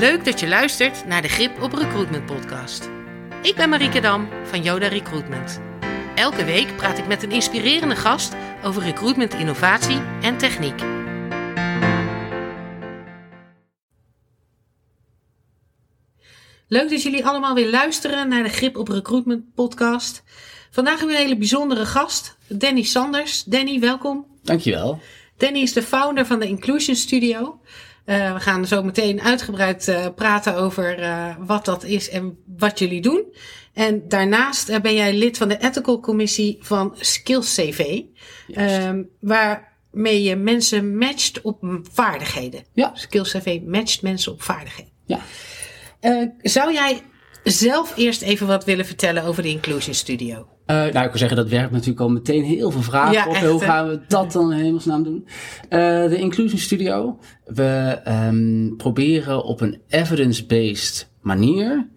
Leuk dat je luistert naar de Grip op Recruitment podcast. Ik ben Marieke Dam van Yoda Recruitment. Elke week praat ik met een inspirerende gast over recruitment innovatie en techniek. Leuk dat jullie allemaal weer luisteren naar de Grip op Recruitment podcast. Vandaag hebben we een hele bijzondere gast, Danny Sanders. Danny, welkom. Dankjewel. Danny is de founder van de Inclusion Studio. Uh, we gaan zo meteen uitgebreid uh, praten over uh, wat dat is en wat jullie doen. En daarnaast ben jij lid van de Ethical Commissie van Skills CV. Um, waarmee je mensen matcht op vaardigheden. Ja. Skills CV matcht mensen op vaardigheden. Ja. zou jij zelf eerst even wat willen vertellen over de Inclusion Studio? Uh, nou, ik wil zeggen, dat werpt natuurlijk al meteen heel veel vragen Ja, op. echt, Hoe gaan we dat dan in hemelsnaam doen? Uh, de Inclusion Studio. We um, proberen op een evidence-based manier,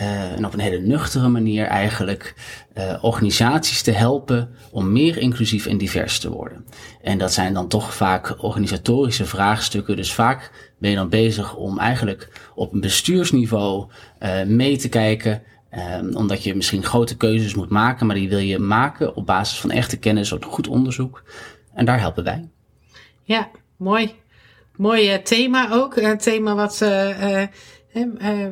uh, en op een hele nuchtere manier eigenlijk, uh, organisaties te helpen om meer inclusief en divers te worden. En dat zijn dan toch vaak organisatorische vraagstukken. Dus vaak ben je dan bezig om eigenlijk op een bestuursniveau uh, mee te kijken. Um, omdat je misschien grote keuzes moet maken, maar die wil je maken op basis van echte kennis, op goed onderzoek. En daar helpen wij. Ja, mooi. Mooi uh, thema ook. Een thema wat, uh,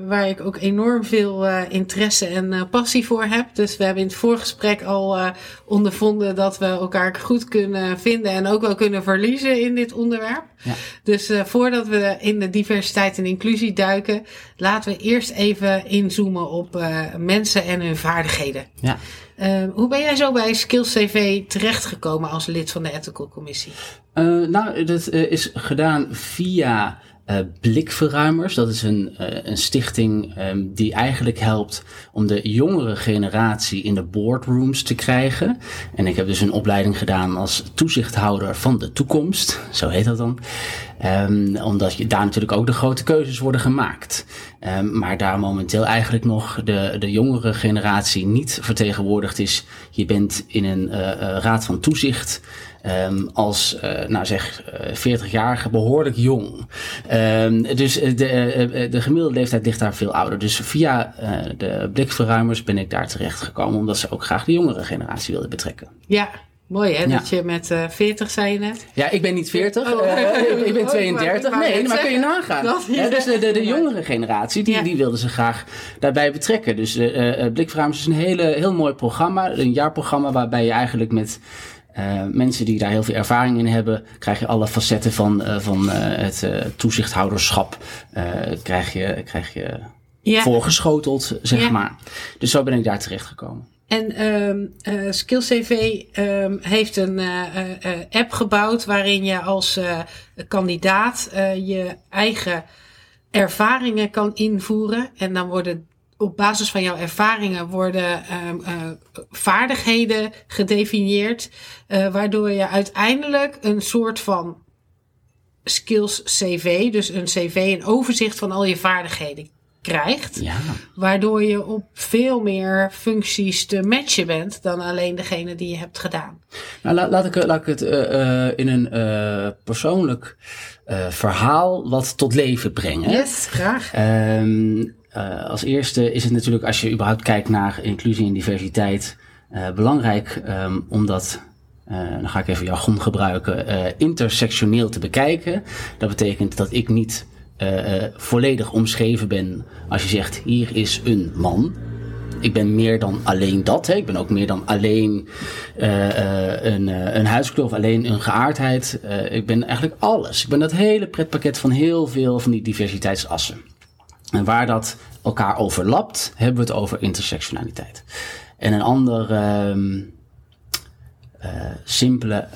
waar ik ook enorm veel interesse en passie voor heb. Dus we hebben in het voorgesprek al ondervonden dat we elkaar goed kunnen vinden en ook wel kunnen verliezen in dit onderwerp. Ja. Dus voordat we in de diversiteit en inclusie duiken, laten we eerst even inzoomen op mensen en hun vaardigheden. Ja. Uh, hoe ben jij zo bij Skills CV terechtgekomen als lid van de Ethical Commissie? Nou, dat is gedaan via uh, Blikverruimers. Dat is een, een stichting um, die eigenlijk helpt om de jongere generatie in de boardrooms te krijgen. En ik heb dus een opleiding gedaan als toezichthouder van de toekomst. Zo heet dat dan. Um, omdat je, daar natuurlijk ook de grote keuzes worden gemaakt. Um, maar daar momenteel eigenlijk nog de, de jongere generatie niet vertegenwoordigd is. Je bent in een uh, uh, raad van toezicht. Um, als, uh, nou zeg, 40-jarige behoorlijk jong. Dus de, de gemiddelde leeftijd ligt daar veel ouder. Dus via de blikverruimers ben ik daar terecht gekomen. Omdat ze ook graag de jongere generatie wilden betrekken. Ja, Mooi hè, Ja. dat je met uh, 40 zei je net. Ja, ik ben niet 40. Oh. Uh, ik, ben Oh, 32. maar nee, maar kun je nagaan. Dat- Ja, dus de, de, de jongere generatie, die, die wilden ze graag daarbij betrekken. Dus uh, is een hele, heel mooi programma. Een jaarprogramma waarbij je eigenlijk met uh, mensen die daar heel veel ervaring in hebben, krijg je alle facetten van, van het toezichthouderschap, krijg je, krijg je voorgeschoteld, zeg maar. Dus zo ben ik daar terecht gekomen. En um, uh, Skills CV um, heeft een uh, app gebouwd waarin je als kandidaat je eigen ervaringen kan invoeren. En dan worden op basis van jouw ervaringen worden uh, vaardigheden gedefinieerd. Waardoor je uiteindelijk een soort van skills CV, dus een CV, een overzicht van al je vaardigheden krijgt. Ja. Waardoor je op veel meer functies te matchen bent dan alleen degene die je hebt gedaan. Nou, laat, laat, ik, laat ik het uh, uh, in een uh, persoonlijk verhaal wat tot leven brengen. Yes, graag. Um, als eerste is het natuurlijk, als je überhaupt kijkt naar inclusie en diversiteit, belangrijk um, omdat uh, dan ga ik even jargon gebruiken, uh, intersectioneel te bekijken. Dat betekent dat ik niet uh, volledig omschreven ben als je zegt, hier is een man. Ik ben meer dan alleen dat. Hè. Ik ben ook meer dan alleen een, een huidskleur of alleen een geaardheid. ik ben eigenlijk alles. Ik ben dat hele pretpakket van heel veel van die diversiteitsassen. En waar dat elkaar overlapt, hebben we het over intersectionaliteit. En een ander... Uh, simpele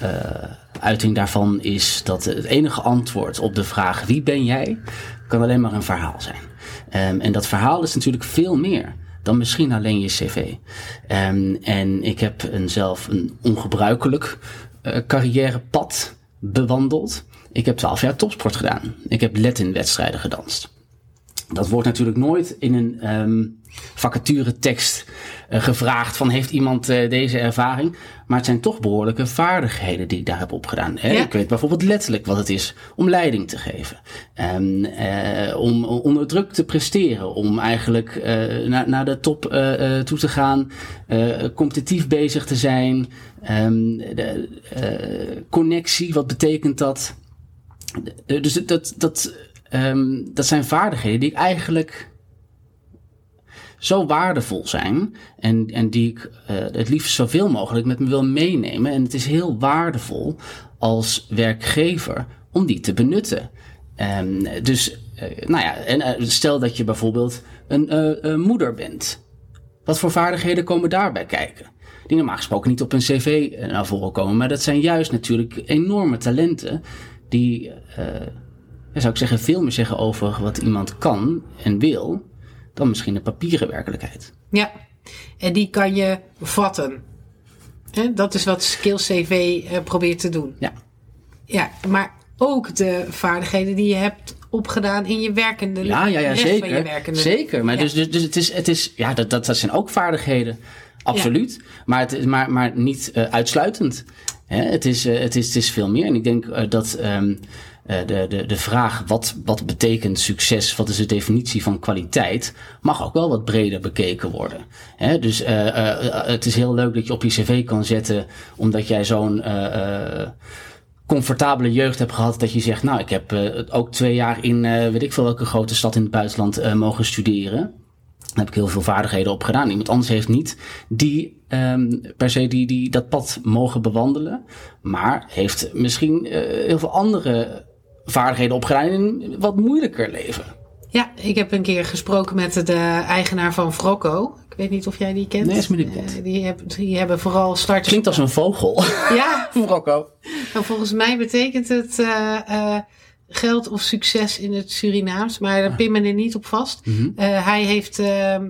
uiting daarvan is dat het enige antwoord op de vraag wie ben jij, kan alleen maar een verhaal zijn. Um, en dat verhaal is natuurlijk veel meer dan misschien alleen je cv. Um, en ik heb een, zelf een ongebruikelijk uh, carrièrepad bewandeld. Ik heb twaalf jaar topsport gedaan. Ik heb Latin-wedstrijden gedanst. Dat wordt natuurlijk nooit in een um, vacaturetekst uh, gevraagd van heeft iemand uh, deze ervaring. Maar het zijn toch behoorlijke vaardigheden die ik daar heb opgedaan. Hè? Ja. Ik weet bijvoorbeeld letterlijk wat het is om leiding te geven. Um, uh, om onder druk te presteren. Om eigenlijk naar, naar de top toe te gaan. competitief bezig te zijn. Um, de, connectie, wat betekent dat? dus dat, dat um, dat zijn vaardigheden die eigenlijk zo waardevol zijn en, en die ik uh, het liefst zoveel mogelijk met me wil meenemen. En het is heel waardevol als werkgever om die te benutten. Um, dus, uh, nou ja, en uh, stel dat je bijvoorbeeld een moeder bent. Wat voor vaardigheden komen daarbij kijken? Die normaal gesproken niet op een cv naar voren komen, maar dat zijn juist natuurlijk enorme talenten die dan zou ik zeggen, veel meer zeggen over wat iemand kan en wil, dan misschien de papieren werkelijkheid. Ja, en die kan je vatten. Dat is wat Skill CV eh, probeert te doen. Ja. Ja, maar ook de vaardigheden die je hebt opgedaan in je werkende Ja, ja, ja zeker. Zeker. Maar dus, dus, dus het is, het is ja, dat, dat, dat zijn ook vaardigheden. Absoluut. Maar, het, maar, maar niet uh, uitsluitend. Hè? Het, is, uh, het, is, het is veel meer. En ik denk dat um, uh, de, de, de vraag wat, wat betekent succes, wat is de definitie van kwaliteit, mag ook wel wat breder bekeken worden. Hè? Dus uh, uh, het is heel leuk dat je op je cv kan zetten, omdat jij zo'n comfortabele jeugd hebt gehad, dat je zegt, nou, ik heb ook twee jaar in, weet ik veel welke grote stad in het buitenland mogen studeren. Daar heb ik heel veel vaardigheden op gedaan. Iemand anders heeft niet die um, per se die, die dat pad mogen bewandelen. Maar heeft misschien heel veel andere vaardigheden opgedaan in een wat moeilijker leven. Ja, ik heb een keer gesproken met de eigenaar van Frocco. Ik weet niet of jij die kent. Nee, is me niet bekend. Uh, die, hebben, die hebben vooral starters. Klinkt als een vogel. Ja. Frocco. Nou, volgens mij betekent het uh, uh, geld of succes in het Surinaams. Maar daar pin me er niet op vast. Mm -hmm. hij heeft ehm,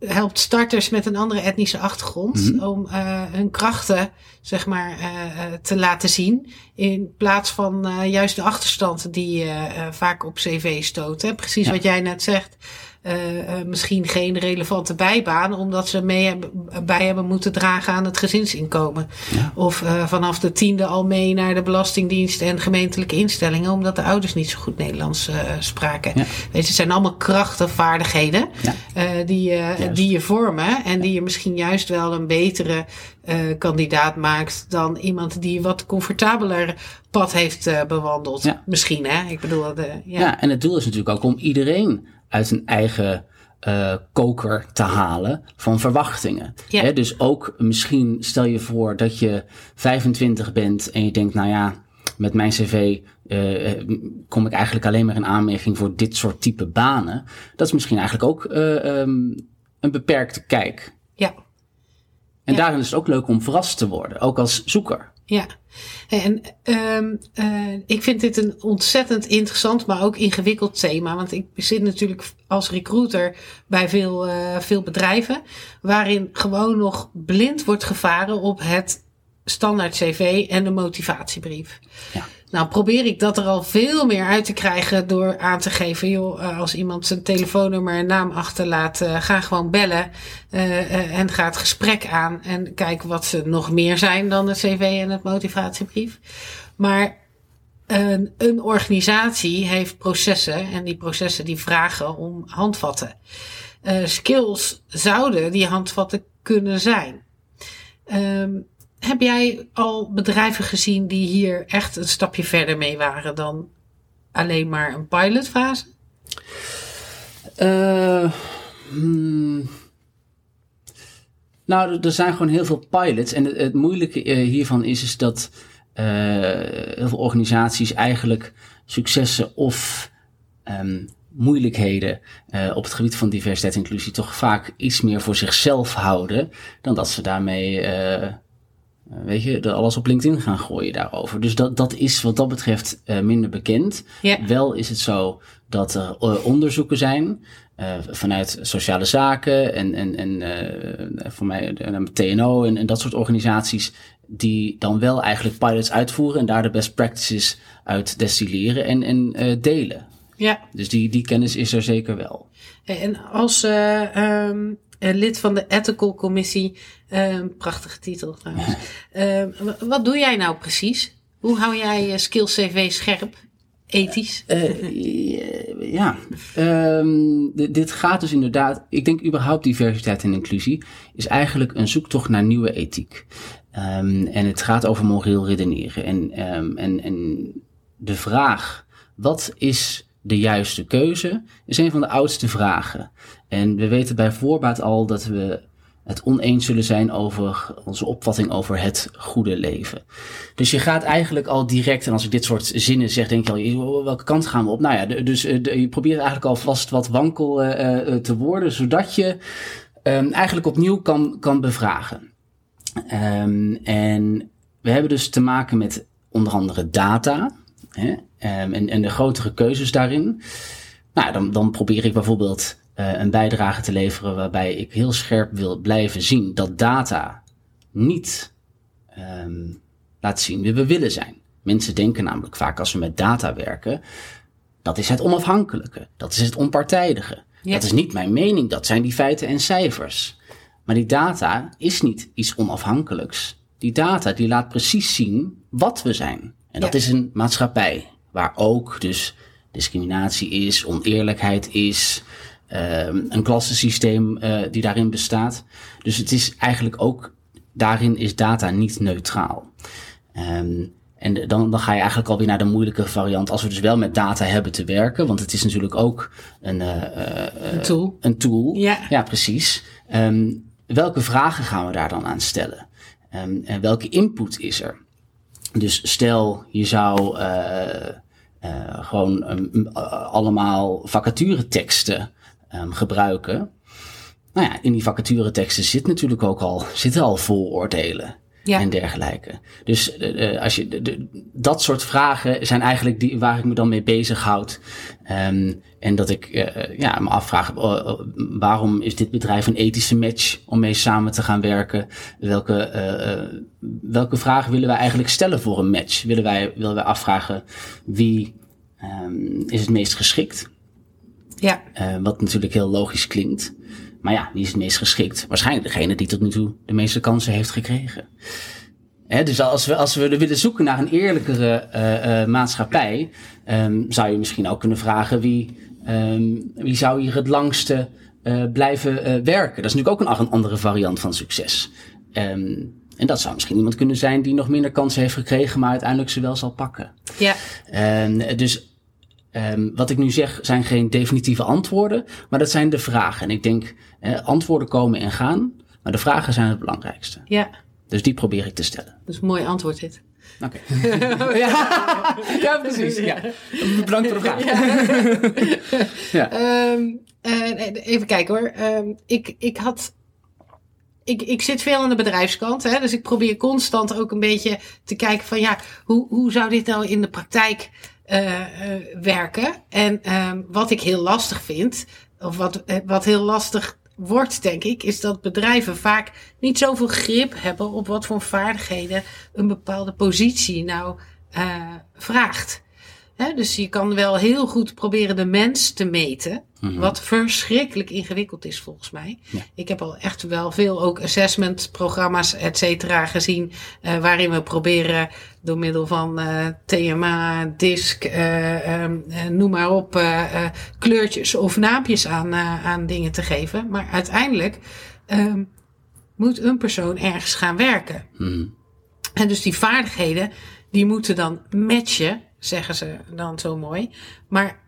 helpt starters met een andere etnische achtergrond mm -hmm. om uh, hun krachten zeg maar uh, te laten zien in plaats van juist de achterstand die vaak op cv stoot. Hè? Precies ja. wat jij net zegt. Uh, misschien geen relevante bijbaan, omdat ze mee hebben, bij hebben moeten dragen aan het gezinsinkomen. Ja. Of uh, vanaf de tiende al mee naar de Belastingdienst en gemeentelijke instellingen, omdat de ouders niet zo goed Nederlands uh, spraken. Ja. Weet je, het zijn allemaal krachten, vaardigheden ja. die, die je vormen en die je misschien juist wel een betere kandidaat maakt dan iemand die wat comfortabeler pad heeft bewandeld. Misschien, hè? Ik bedoel, ja. ja, en het doel is natuurlijk ook om iedereen uit een eigen uh, koker te halen van verwachtingen. Ja. He, dus ook misschien stel je voor dat je 25 bent en je denkt, nou ja, met mijn cv uh, kom ik eigenlijk alleen maar in aanmerking voor dit soort type banen. Dat is misschien eigenlijk ook uh, um, een beperkte kijk. Ja. Ja. daarin is het ook leuk om verrast te worden, ook als zoeker. Ja, en um, uh, ik vind dit een ontzettend interessant, maar ook ingewikkeld thema. Want ik zit natuurlijk als recruiter bij veel, uh, veel bedrijven, waarin gewoon nog blind wordt gevaren op het standaard CV en de motivatiebrief. Ja. Nou, probeer ik dat er al veel meer uit te krijgen door aan te geven, joh, uh, als iemand zijn telefoonnummer en naam achterlaat, uh, ga gewoon bellen uh, en ga het gesprek aan en kijk wat ze nog meer zijn dan het cv en het motivatiebrief. Maar een, een organisatie heeft processen en die processen die vragen om handvatten. skills zouden die handvatten kunnen zijn. Um, heb jij al bedrijven gezien die hier echt een stapje verder mee waren dan alleen maar een pilotfase? Uh, hmm. Nou, er zijn gewoon heel veel pilots. En het, moeilijke hiervan is, dat uh, heel veel organisaties eigenlijk successen of um, moeilijkheden op het gebied van diversiteit en inclusie toch vaak iets meer voor zichzelf houden dan dat ze daarmee weet je, dat alles op LinkedIn gaan gooien daarover. Dus dat, dat is wat dat betreft uh, minder bekend. Yeah. Wel is het zo dat er uh, onderzoeken zijn vanuit sociale zaken en, en, en voor mij TNO en, en dat soort organisaties die dan wel eigenlijk pilots uitvoeren en daar de best practices uit destilleren en, en delen. Ja. Dus die, die kennis is er zeker wel. En als um, lid van de Ethical Commissie, um, prachtige titel trouwens. uh, wat doe jij nou precies? Hoe hou jij je Skills CV scherp? Ethisch? Uh, ja, um, dit gaat dus inderdaad. Ik denk überhaupt diversiteit en inclusie is eigenlijk een zoektocht naar nieuwe ethiek. Um, en het gaat over moreel redeneren. En, um, en, en de vraag: wat is de juiste keuze? Is een van de oudste vragen. En we weten bij voorbaat al dat we het oneens zullen zijn over onze opvatting over het goede leven. Dus je gaat eigenlijk al direct, en als ik dit soort zinnen zeg, denk je al, welke kant gaan we op? Nou ja, dus je probeert eigenlijk alvast wat wankel uh, te worden, zodat je um, eigenlijk opnieuw kan, kan bevragen. Um, en we hebben dus te maken met onder andere data um, en, en de grotere keuzes daarin. Nou, dan, dan probeer ik bijvoorbeeld een bijdrage te leveren waarbij ik heel scherp wil blijven zien dat data niet um, laat zien wie we willen zijn. Mensen denken namelijk vaak als we met data werken, dat is het onafhankelijke, dat is het onpartijdige. Ja. Dat is niet mijn mening, dat zijn die feiten en cijfers. Maar die data is niet iets onafhankelijks. Die data die laat precies zien wat we zijn. En dat ja. is een maatschappij waar ook dus discriminatie is, oneerlijkheid is, een klassensysteem uh, die daarin bestaat. Dus het is eigenlijk ook, daarin is data niet neutraal. Um, en dan, dan ga je eigenlijk alweer naar de moeilijke variant. Als we dus wel met data hebben te werken. Want het is natuurlijk ook een, uh, uh, een tool. Een tool. Ja, ja precies. Um, welke vragen gaan we daar dan aan stellen? Um, en welke input is er? Dus stel, je zou uh, uh, gewoon um, allemaal vacatureteksten um, gebruiken. Nou ja, in die vacatureteksten zit natuurlijk ook al, zitten al vooroordelen. Ja. En dergelijke. Dus uh, als je, de, de, dat soort vragen zijn eigenlijk die waar ik me dan mee bezighoud. Um, en dat ik uh, ja, me afvraag, uh, waarom is dit bedrijf een ethische match om mee samen te gaan werken? Welke, welke vragen willen wij eigenlijk stellen voor een match? Willen wij, willen wij afvragen wie um, is het meest geschikt? Ja. wat natuurlijk heel logisch klinkt. Maar ja, wie is het meest geschikt? Waarschijnlijk degene die tot nu toe de meeste kansen heeft gekregen. He, dus als we, als we willen zoeken naar een eerlijkere uh, uh, maatschappij, um, zou je misschien ook kunnen vragen wie, um, wie zou hier het langste blijven werken. Dat is natuurlijk ook een, een andere variant van succes. Um, en dat zou misschien iemand kunnen zijn die nog minder kansen heeft gekregen, maar uiteindelijk ze wel zal pakken. Ja. dus Um, wat ik nu zeg zijn geen definitieve antwoorden, maar dat zijn de vragen. En ik denk, eh, antwoorden komen en gaan, maar de vragen zijn het belangrijkste. Ja. Dus die probeer ik te stellen. Een mooi antwoord dit. Oké. Okay. ja. ja, precies. Ja. Bedankt voor de vraag. Ja. Um, uh, even kijken hoor. Um, ik, ik had ik, ik zit veel aan de bedrijfskant, hè, dus ik probeer constant ook een beetje te kijken van ja, hoe, hoe zou dit nou in de praktijk werken. En um, wat ik heel lastig vind, of wat, eh, wat heel lastig wordt, denk ik, is dat bedrijven vaak niet zoveel grip hebben op wat voor vaardigheden een bepaalde positie nou vraagt. He, dus je kan wel heel goed proberen de mens te meten. Mm-hmm. Wat verschrikkelijk ingewikkeld is volgens mij. Ja. Ik heb al echt wel veel ook assessment programma's et cetera gezien. Uh, waarin we proberen door middel van uh, TMA, DISC, uh, um, noem maar op, kleurtjes of naampjes aan, aan dingen te geven. Maar uiteindelijk um, moet een persoon ergens gaan werken. Mm-hmm. En dus die vaardigheden, die moeten dan matchen zeggen ze dan zo mooi. Maar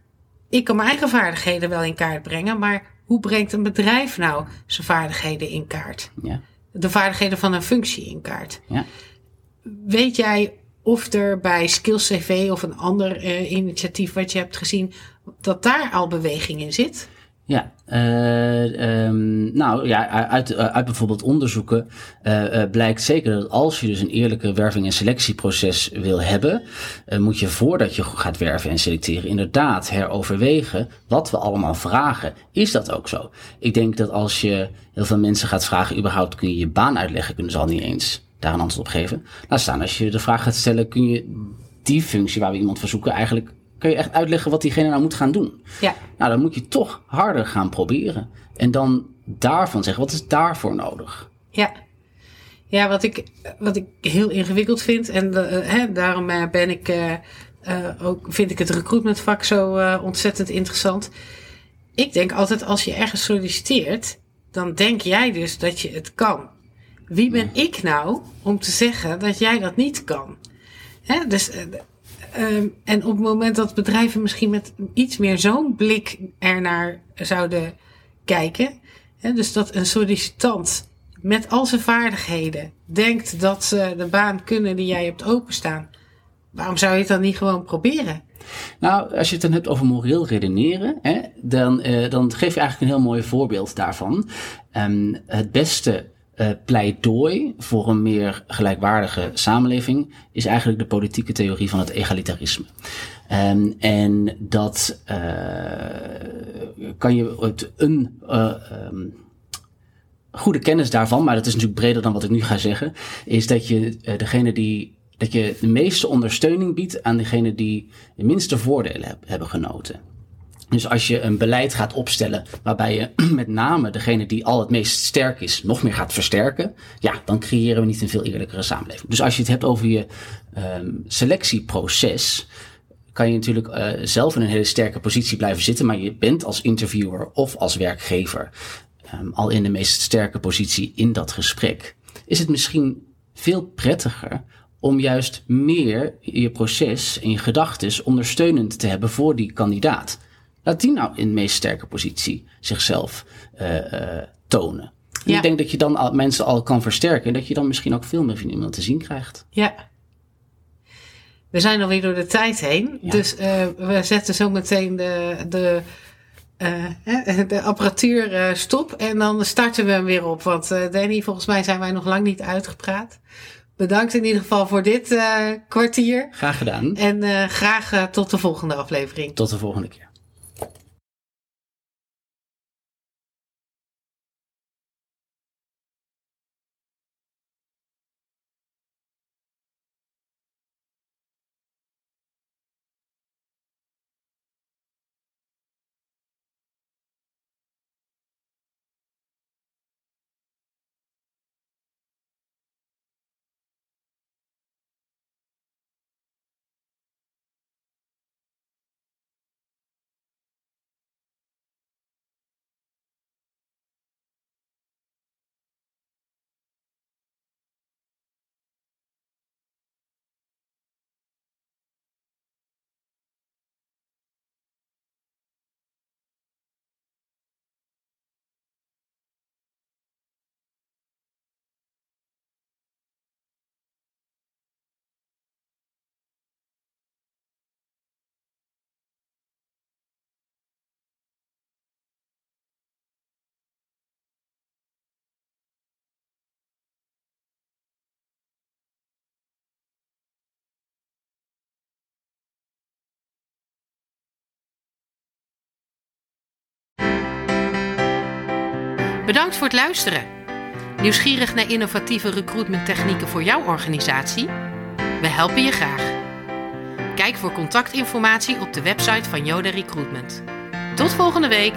ik kan mijn eigen vaardigheden wel in kaart brengen, maar hoe brengt een bedrijf nou zijn vaardigheden in kaart? Ja. De vaardigheden van een functie in kaart. Ja. Weet jij of er bij Skills CV of een ander uh, initiatief wat je hebt gezien, dat daar al beweging in zit? Ja, uh, um, nou ja, uit, uit bijvoorbeeld onderzoeken uh, blijkt zeker dat als je dus een eerlijke werving- en selectieproces wil hebben, moet je voordat je gaat werven en selecteren inderdaad heroverwegen wat we allemaal vragen. Is dat ook zo? Ik denk dat als je heel veel mensen gaat vragen, überhaupt kun je je baan uitleggen, kunnen ze al niet eens daar een antwoord op geven. Laat staan, als je de vraag gaat stellen, kun je die functie waar we iemand verzoeken eigenlijk kun je echt uitleggen wat diegene nou moet gaan doen. Ja. Nou, dan moet je toch harder gaan proberen. En dan daarvan zeggen, wat is daarvoor nodig? Ja. Ja, wat ik, wat ik heel ingewikkeld vind. En uh, hè, daarom uh, ben ik, uh, ook, vind ik het recruitmentvak zo ontzettend interessant. Ik denk altijd, als je ergens solliciteert, dan denk jij dus dat je het kan. Wie ben ik nou om te zeggen dat jij dat niet kan? Hè, dus, um, en op het moment dat bedrijven misschien met iets meer zo'n blik ernaar zouden kijken. Hè, dus dat een sollicitant met al zijn vaardigheden denkt dat ze de baan kunnen die jij hebt openstaan. Waarom zou je het dan niet gewoon proberen? Nou, als je het dan hebt over moreel redeneren, hè, dan, uh, dan geef je eigenlijk een heel mooi voorbeeld daarvan. Um, het beste uh, pleidooi voor een meer gelijkwaardige samenleving is eigenlijk de politieke theorie van het egalitarisme. Um, en dat uh, kan je uit een um, goede kennis daarvan, maar dat is natuurlijk breder dan wat ik nu ga zeggen, is dat je degene die dat je de meeste ondersteuning biedt aan degene die de minste voordelen heb, hebben genoten. Dus als je een beleid gaat opstellen waarbij je met name degene die al het meest sterk is nog meer gaat versterken, ja, dan creëren we niet een veel eerlijkere samenleving. Dus als je het hebt over je um, selectieproces, kan je natuurlijk uh, zelf in een hele sterke positie blijven zitten, maar je bent als interviewer of als werkgever um, al in de meest sterke positie in dat gesprek. Is het misschien veel prettiger om juist meer je proces en je gedachtes ondersteunend te hebben voor die kandidaat. Laat die nou in de meest sterke positie zichzelf uh, uh, tonen. Ja. Ik denk dat je dan al, mensen al kan versterken en dat je dan misschien ook veel meer van iemand te zien krijgt. Ja. We zijn alweer door de tijd heen. Ja. Dus uh, we zetten zo meteen de, de, de apparatuur stop en dan starten we hem weer op. Want Danny, volgens mij zijn wij nog lang niet uitgepraat. Bedankt in ieder geval voor dit kwartier. Graag gedaan. En graag tot de volgende aflevering. Tot de volgende keer. Bedankt voor het luisteren. Nieuwsgierig naar innovatieve recruitmenttechnieken voor jouw organisatie? We helpen je graag. Kijk voor contactinformatie op de website van Yoda Recruitment. Tot volgende week!